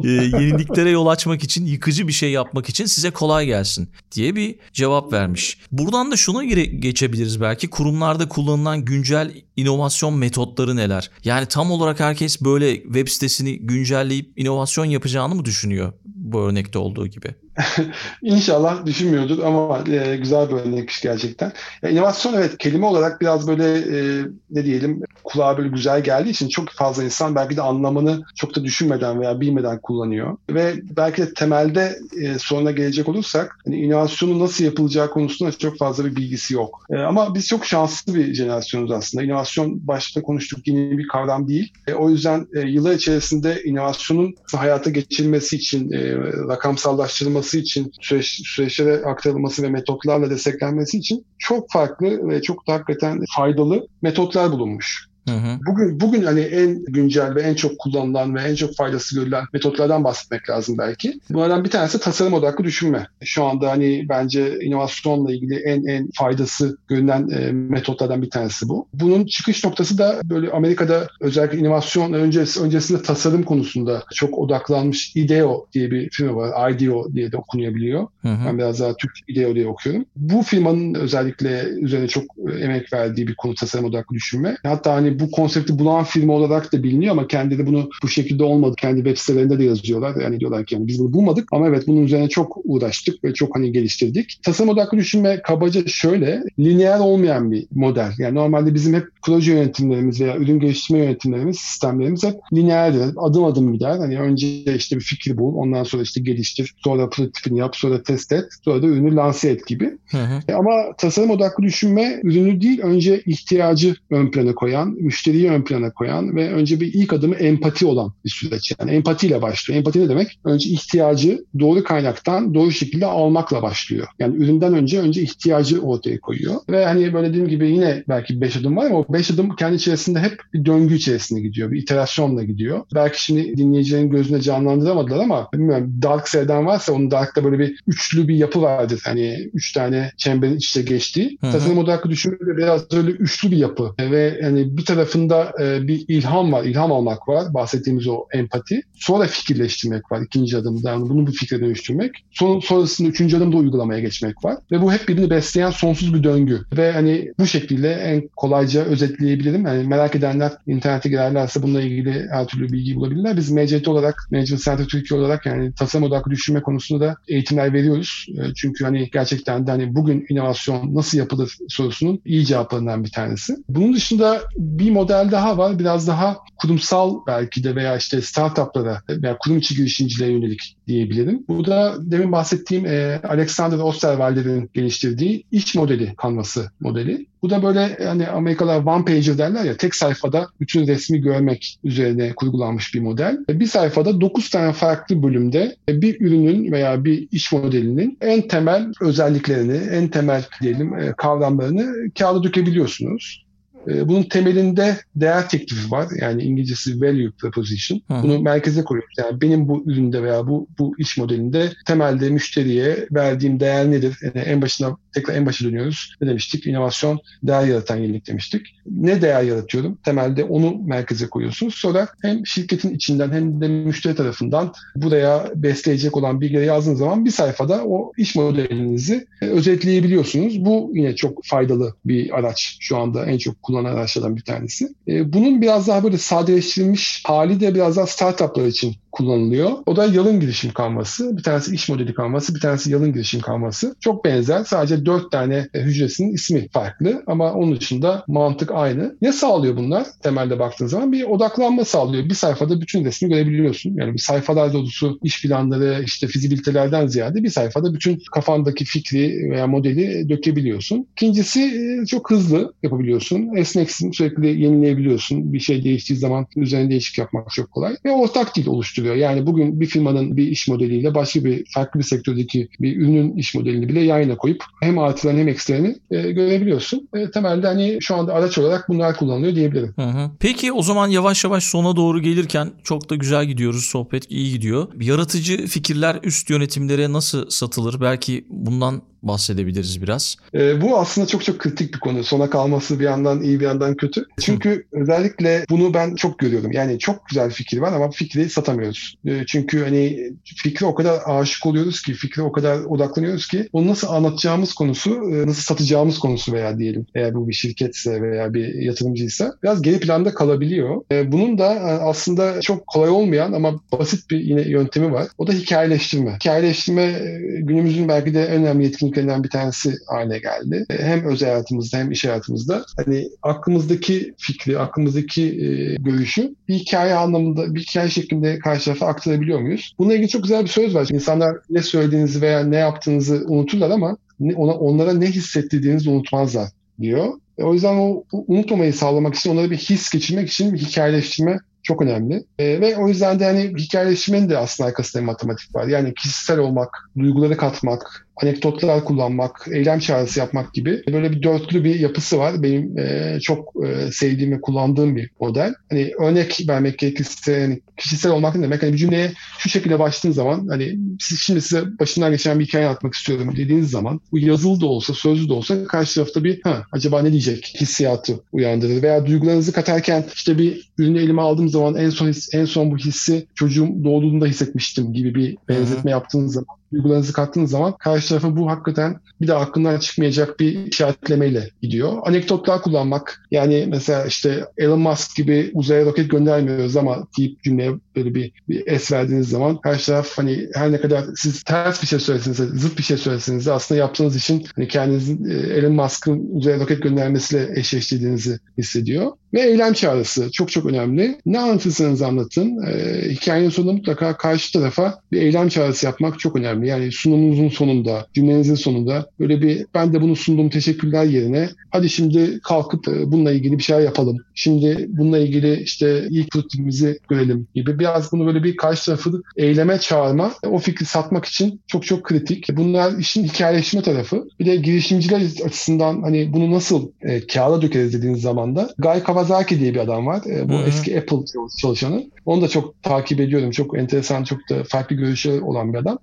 Speaker 1: e, yeniliklere yol açmak için, yıkıcı bir şey yapmak için size kolay gelsin diye bir cevap vermiş. Buradan da şuna geçebiliriz belki. Kurumlarda kullanılan güncel inovasyon metotları neler? Yani tam olarak herkes böyle web sitesini güncelleyip inovasyon yapacağını mı düşünüyor bu örnekte olduğu gibi?
Speaker 2: İnşallah düşünmüyordur ama e, güzel bir örnekmiş gerçekten. Ya, inovasyon evet kelime olarak biraz böyle e, ne diyelim kulağa böyle güzel geldiği için çok fazla insan belki de anlamını çok da düşünmeden veya bilmeden kullanıyor. Ve belki de temelde e, soruna gelecek olursak hani inovasyonun nasıl yapılacağı konusunda çok fazla bir bilgisi yok. E, ama biz çok şanslı bir jenerasyonuz aslında. İnovasyon başta konuştuk yeni bir kavram değil. E, o yüzden e, yıllar içerisinde inovasyonun hayata geçirilmesi için e, rakamsallaştırılması yapılması için, süreç, süreçlere aktarılması ve metotlarla desteklenmesi için çok farklı ve çok da hakikaten faydalı metotlar bulunmuş. Hı hı. Bugün bugün hani en güncel ve en çok kullanılan ve en çok faydası görülen metotlardan bahsetmek lazım belki. Bunlardan bir tanesi tasarım odaklı düşünme. Şu anda hani bence inovasyonla ilgili en en faydası görülen e, metotlardan bir tanesi bu. Bunun çıkış noktası da böyle Amerika'da özellikle inovasyon öncesi, öncesinde tasarım konusunda çok odaklanmış IDEO diye bir firma var. IDEO diye de okunabiliyor. Hı hı. Ben biraz daha Türk IDEO diye okuyorum. Bu firmanın özellikle üzerine çok emek verdiği bir konu tasarım odaklı düşünme. Hatta hani bu konsepti bulan firma olarak da biliniyor ama kendileri bunu bu şekilde olmadı. Kendi web sitelerinde de yazıyorlar. Yani diyorlar ki yani biz bunu bulmadık ama evet bunun üzerine çok uğraştık ve çok hani geliştirdik. Tasarım odaklı düşünme kabaca şöyle lineer olmayan bir model. Yani normalde bizim hep proje yönetimlerimiz veya ürün geliştirme yönetimlerimiz, sistemlerimiz hep lineerdir. Adım adım gider. Hani önce işte bir fikri bul, ondan sonra işte geliştir, sonra prototipini yap, sonra test et, sonra da ürünü lanse et gibi. Hı hı. E ama tasarım odaklı düşünme ürünü değil, önce ihtiyacı ön plana koyan, müşteriyi ön plana koyan ve önce bir ilk adımı empati olan bir süreç. Yani empatiyle başlıyor. Empati ne demek? Önce ihtiyacı doğru kaynaktan doğru şekilde almakla başlıyor. Yani üründen önce önce ihtiyacı ortaya koyuyor. Ve hani böyle dediğim gibi yine belki 5 adım var ama o 5 adım kendi içerisinde hep bir döngü içerisinde gidiyor. Bir iterasyonla gidiyor. Belki şimdi dinleyicilerin gözüne canlandıramadılar ama bilmiyorum Dark sevden varsa onun Dark'ta böyle bir üçlü bir yapı vardır. Hani üç tane çemberin iç içe geçtiği. Tasarım odaklı düşünmede biraz öyle üçlü bir yapı. Ve hani bir tarafında e, bir ilham var, ilham almak var. Bahsettiğimiz o empati. Sonra fikirleştirmek var ikinci adımda. Yani bunu bir fikre dönüştürmek. Son, sonrasında üçüncü adımda uygulamaya geçmek var. Ve bu hep birbirini besleyen sonsuz bir döngü. Ve hani bu şekilde en kolayca özetleyebilirim. Yani merak edenler internete girerlerse bununla ilgili her türlü bilgi bulabilirler. Biz MCT olarak, Management Center Türkiye olarak yani tasarım odaklı düşünme konusunda da eğitimler veriyoruz. E, çünkü hani gerçekten de hani bugün inovasyon nasıl yapılır sorusunun iyi cevaplarından bir tanesi. Bunun dışında bir bir model daha var. Biraz daha kurumsal belki de veya işte startuplara veya kurum içi girişimciliğe yönelik diyebilirim. Bu da demin bahsettiğim e, Alexander Osterwalder'in geliştirdiği iş modeli kanvası modeli. Bu da böyle yani Amerikalılar one pager derler ya tek sayfada bütün resmi görmek üzerine kurgulanmış bir model. Bir sayfada 9 tane farklı bölümde bir ürünün veya bir iş modelinin en temel özelliklerini, en temel diyelim e, kavramlarını kağıda dökebiliyorsunuz. Ee, bunun temelinde değer teklifi var. Yani İngilizcesi value proposition. Hı. Bunu merkeze koyuyoruz. Yani benim bu üründe veya bu bu iş modelinde temelde müşteriye verdiğim değer nedir? Yani en başına tekrar en başa dönüyoruz. Ne demiştik? İnovasyon değer yaratan yenilik demiştik. Ne değer yaratıyorum? Temelde onu merkeze koyuyorsunuz. Sonra hem şirketin içinden hem de müşteri tarafından buraya besleyecek olan bilgileri yazdığınız zaman bir sayfada o iş modelinizi özetleyebiliyorsunuz. Bu yine çok faydalı bir araç şu anda en çok kullanılan araçlardan bir tanesi. E, bunun biraz daha böyle sadeleştirilmiş hali de biraz daha startuplar için kullanılıyor. O da yalın girişim kanvası. Bir tanesi iş modeli kanvası, bir tanesi yalın girişim kanvası. Çok benzer. Sadece dört tane e, hücresinin ismi farklı ama onun dışında mantık aynı. Ne sağlıyor bunlar? Temelde baktığın zaman bir odaklanma sağlıyor. Bir sayfada bütün resmi görebiliyorsun. Yani bir sayfalar dolusu iş planları, işte fizibilitelerden ziyade bir sayfada bütün kafandaki fikri veya modeli dökebiliyorsun. İkincisi e, çok hızlı yapabiliyorsun. Esneksin, sürekli yenileyebiliyorsun. Bir şey değiştiği zaman üzerine değişik yapmak çok kolay. Ve ortak dil oluşturuyor getiriyor. Yani bugün bir firmanın bir iş modeliyle başka bir farklı bir sektördeki bir ürünün iş modelini bile yayına koyup hem artılarını hem eksilerini e, görebiliyorsun. E, temelde hani şu anda araç olarak bunlar kullanılıyor diyebilirim.
Speaker 3: Hı hı. Peki o zaman yavaş yavaş sona doğru gelirken çok da güzel gidiyoruz. Sohbet iyi gidiyor. Yaratıcı fikirler üst yönetimlere nasıl satılır? Belki bundan bahsedebiliriz biraz.
Speaker 2: E, bu aslında çok çok kritik bir konu. Sona kalması bir yandan iyi bir yandan kötü. Çünkü özellikle bunu ben çok görüyorum. Yani çok güzel fikir var ama fikri satamıyoruz. E, çünkü hani fikre o kadar aşık oluyoruz ki, fikre o kadar odaklanıyoruz ki onu nasıl anlatacağımız konusu, e, nasıl satacağımız konusu veya diyelim eğer bu bir şirketse veya bir yatırımcıysa biraz geri planda kalabiliyor. E, bunun da e, aslında çok kolay olmayan ama basit bir yine yöntemi var. O da hikayeleştirme. Hikayeleştirme e, günümüzün belki de en önemli yetkinlik etkinliklerinden bir tanesi haline geldi. E, hem özel hayatımızda hem iş hayatımızda hani aklımızdaki fikri, aklımızdaki e, görüşü bir hikaye anlamında, bir hikaye şeklinde karşı tarafa aktarabiliyor muyuz? Bununla ilgili çok güzel bir söz var. İnsanlar ne söylediğinizi veya ne yaptığınızı unuturlar ama ona, onlara ne hissettirdiğinizi unutmazlar diyor. E, o yüzden o unutmamayı sağlamak için onlara bir his geçirmek için bir hikayeleştirme çok önemli. E, ve o yüzden de hani hikayeleştirmenin de aslında arkasında matematik var. Yani kişisel olmak, duyguları katmak, anekdotlar kullanmak, eylem çağrısı yapmak gibi böyle bir dörtlü bir yapısı var. Benim e, çok e, sevdiğim ve kullandığım bir model. Hani örnek vermek gerekirse hani kişisel olmak ne demek? Hani bir cümleye şu şekilde başladığın zaman hani şimdi size başından geçen bir hikaye anlatmak istiyorum dediğiniz zaman bu yazılı da olsa, sözlü de olsa karşı tarafta bir ha acaba ne diyecek hissiyatı uyandırır veya duygularınızı katarken işte bir ürünü elime aldığım zaman en son his, en son bu hissi çocuğum doğduğunda hissetmiştim gibi bir benzetme yaptığınız zaman duygularınızı kattığınız zaman karşı tarafa bu hakikaten bir de aklından çıkmayacak bir işaretlemeyle gidiyor. Anekdotlar kullanmak yani mesela işte Elon Musk gibi uzaya roket göndermiyoruz ama deyip cümleye böyle bir, bir es verdiğiniz zaman karşı taraf hani her ne kadar siz ters bir şey söyleseniz de zıt bir şey söyleseniz de aslında yaptığınız için hani kendinizin e, Elon Musk'ın uzaya roket göndermesiyle eşleştirdiğinizi hissediyor. Ve eylem çağrısı çok çok önemli. Ne anlatırsanız anlatın. E, hikayenin sonunda mutlaka karşı tarafa bir eylem çağrısı yapmak çok önemli. Yani sunumunuzun sonunda, cümlenizin sonunda böyle bir ben de bunu sundum teşekkürler yerine hadi şimdi kalkıp e, bununla ilgili bir şeyler yapalım. Şimdi bununla ilgili işte ilk prototipimizi görelim gibi biraz bunu böyle bir karşı tarafı eyleme çağırma, o fikri satmak için çok çok kritik. Bunlar işin hikayeleşme tarafı. Bir de girişimciler açısından hani bunu nasıl e, kağıda dökeriz dediğiniz zaman da Guy Kawasaki diye bir adam var. E, bu Hı-hı. eski Apple çalışanı. Onu da çok takip ediyorum. Çok enteresan, çok da farklı görüşleri olan bir adam.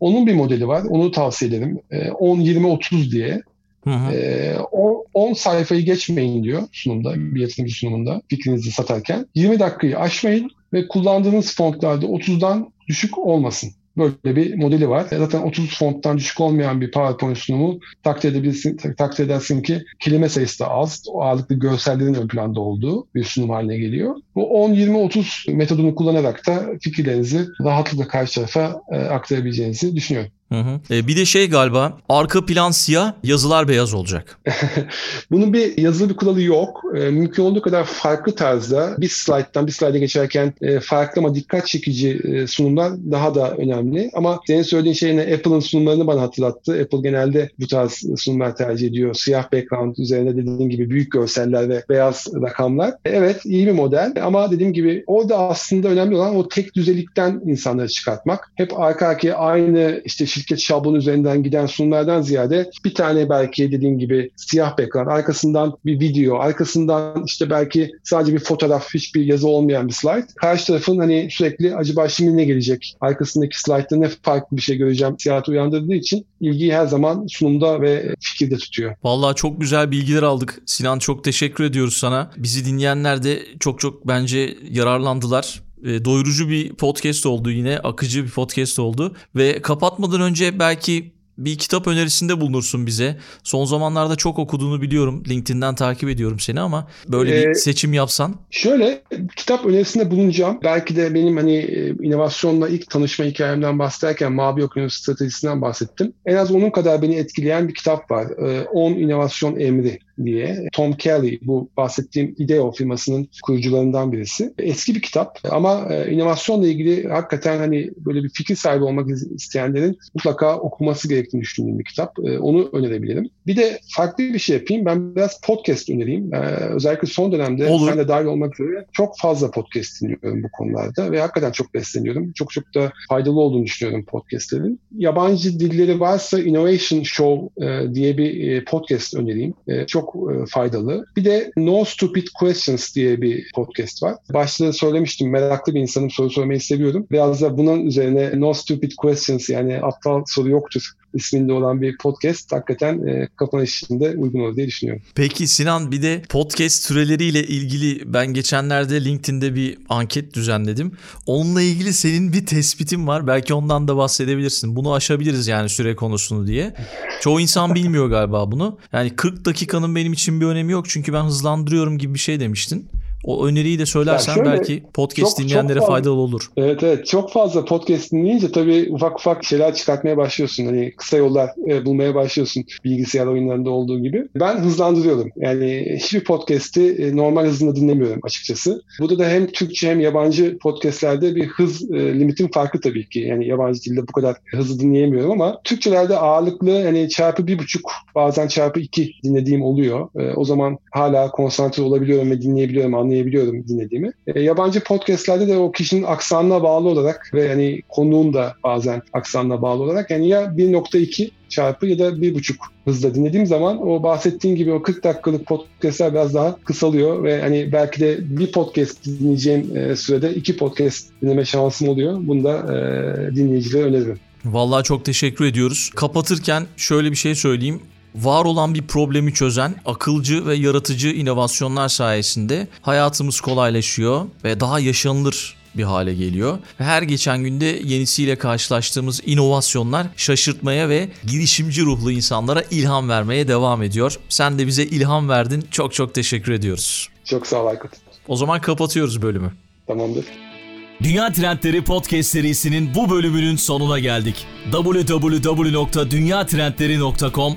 Speaker 2: Onun bir modeli var. Onu tavsiye ederim. E, 10-20-30 diye. Hı hı. E, 10 sayfayı geçmeyin diyor sunumda, bir yatırımcı sunumunda fikrinizi satarken. 20 dakikayı aşmayın ve kullandığınız fontlarda 30'dan düşük olmasın. Böyle bir modeli var. Zaten 30 fonttan düşük olmayan bir PowerPoint sunumu takdir edebilirsin, takdir edersin ki kelime sayısı da az. O ağırlıklı görsellerin ön planda olduğu bir sunum haline geliyor. Bu 10-20-30 metodunu kullanarak da fikirlerinizi rahatlıkla karşı tarafa e, aktarabileceğinizi düşünüyorum.
Speaker 1: Hı hı. E, bir de şey galiba arka plan siyah yazılar beyaz olacak.
Speaker 2: Bunun bir yazılı bir kuralı yok. E, mümkün olduğu kadar farklı tarzda bir slayttan bir slayda geçerken e, farklı ama dikkat çekici e, sunumlar daha da önemli. Ama senin söylediğin şey yine Apple'ın sunumlarını bana hatırlattı. Apple genelde bu tarz sunumlar tercih ediyor. Siyah background üzerinde dediğin gibi büyük görseller ve beyaz rakamlar. Evet iyi bir model ama dediğim gibi orada aslında önemli olan o tek düzelikten insanları çıkartmak. Hep arka arkaya aynı işte şirket şablonu üzerinden giden sunumlardan ziyade bir tane belki dediğim gibi siyah background, arkasından bir video, arkasından işte belki sadece bir fotoğraf, hiçbir yazı olmayan bir slide. Karşı tarafın hani sürekli acaba şimdi ne gelecek? Arkasındaki slide'da ne farklı bir şey göreceğim siyahı uyandırdığı için ilgiyi her zaman sunumda ve fikirde tutuyor.
Speaker 1: Vallahi çok güzel bilgiler aldık. Sinan çok teşekkür ediyoruz sana. Bizi dinleyenler de çok çok bence yararlandılar e, doyurucu bir podcast oldu yine. Akıcı bir podcast oldu. Ve kapatmadan önce belki bir kitap önerisinde bulunursun bize. Son zamanlarda çok okuduğunu biliyorum. LinkedIn'den takip ediyorum seni ama böyle ee, bir seçim yapsan.
Speaker 2: Şöyle kitap önerisinde bulunacağım. Belki de benim hani e, inovasyonla ilk tanışma hikayemden bahsederken Mavi Okyanus stratejisinden bahsettim. En az onun kadar beni etkileyen bir kitap var. 10 ee, inovasyon emri diye. Tom Kelly bu bahsettiğim IDEO firmasının kurucularından birisi. Eski bir kitap ama e, inovasyonla ilgili hakikaten hani böyle bir fikir sahibi olmak isteyenlerin mutlaka okuması gerektiğini düşündüğüm bir kitap. E, onu önerebilirim. Bir de farklı bir şey yapayım. Ben biraz podcast önereyim. E, özellikle son dönemde Olur. sen de dahil olmak üzere çok fazla podcast dinliyorum bu konularda ve hakikaten çok besleniyorum. Çok çok da faydalı olduğunu düşünüyorum podcastlerin. Yabancı dilleri varsa Innovation Show diye bir podcast önereyim. Çok çok e, faydalı. Bir de No Stupid Questions diye bir podcast var. Başta söylemiştim meraklı bir insanım soru sormayı seviyorum. Biraz da bunun üzerine No Stupid Questions yani aptal soru yoktur isminde olan bir podcast hakikaten e, kapanış içinde uygun olur diye düşünüyorum.
Speaker 1: Peki Sinan bir de podcast süreleriyle ilgili ben geçenlerde LinkedIn'de bir anket düzenledim. Onunla ilgili senin bir tespitin var. Belki ondan da bahsedebilirsin. Bunu aşabiliriz yani süre konusunu diye. Çoğu insan bilmiyor galiba bunu. Yani 40 dakikanın benim için bir önemi yok çünkü ben hızlandırıyorum gibi bir şey demiştin. O öneriyi de söylersen şöyle, belki podcast çok, dinleyenlere çok fazla, faydalı olur.
Speaker 2: Evet evet çok fazla podcast dinleyince tabii ufak ufak şeyler çıkartmaya başlıyorsun. Hani kısa yollar e, bulmaya başlıyorsun bilgisayar oyunlarında olduğu gibi. Ben hızlandırıyorum. Yani hiçbir podcast'i e, normal hızında dinlemiyorum açıkçası. Burada da hem Türkçe hem yabancı podcastlerde bir hız e, limitin farkı tabii ki. Yani yabancı dilde bu kadar hızlı dinleyemiyorum ama Türkçelerde ağırlıklı hani çarpı bir buçuk bazen çarpı iki dinlediğim oluyor. E, o zaman hala konsantre olabiliyorum ve dinleyebiliyorum, anlayabiliyorum anlayabiliyorum dinlediğimi. E, yabancı podcastlerde de o kişinin aksanına bağlı olarak ve hani konuğun da bazen aksanına bağlı olarak yani ya 1.2 çarpı ya da 1.5 hızla dinlediğim zaman o bahsettiğim gibi o 40 dakikalık podcastler biraz daha kısalıyor ve hani belki de bir podcast dinleyeceğim e, sürede iki podcast dinleme şansım oluyor. Bunu da e, dinleyicilere öneririm.
Speaker 1: Vallahi çok teşekkür ediyoruz. Kapatırken şöyle bir şey söyleyeyim var olan bir problemi çözen akılcı ve yaratıcı inovasyonlar sayesinde hayatımız kolaylaşıyor ve daha yaşanılır bir hale geliyor. Her geçen günde yenisiyle karşılaştığımız inovasyonlar şaşırtmaya ve girişimci ruhlu insanlara ilham vermeye devam ediyor. Sen de bize ilham verdin. Çok çok teşekkür ediyoruz.
Speaker 2: Çok sağ ol Aykut.
Speaker 1: O zaman kapatıyoruz bölümü.
Speaker 2: Tamamdır.
Speaker 4: Dünya Trendleri Podcast serisinin bu bölümünün sonuna geldik. www.dünyatrendleri.com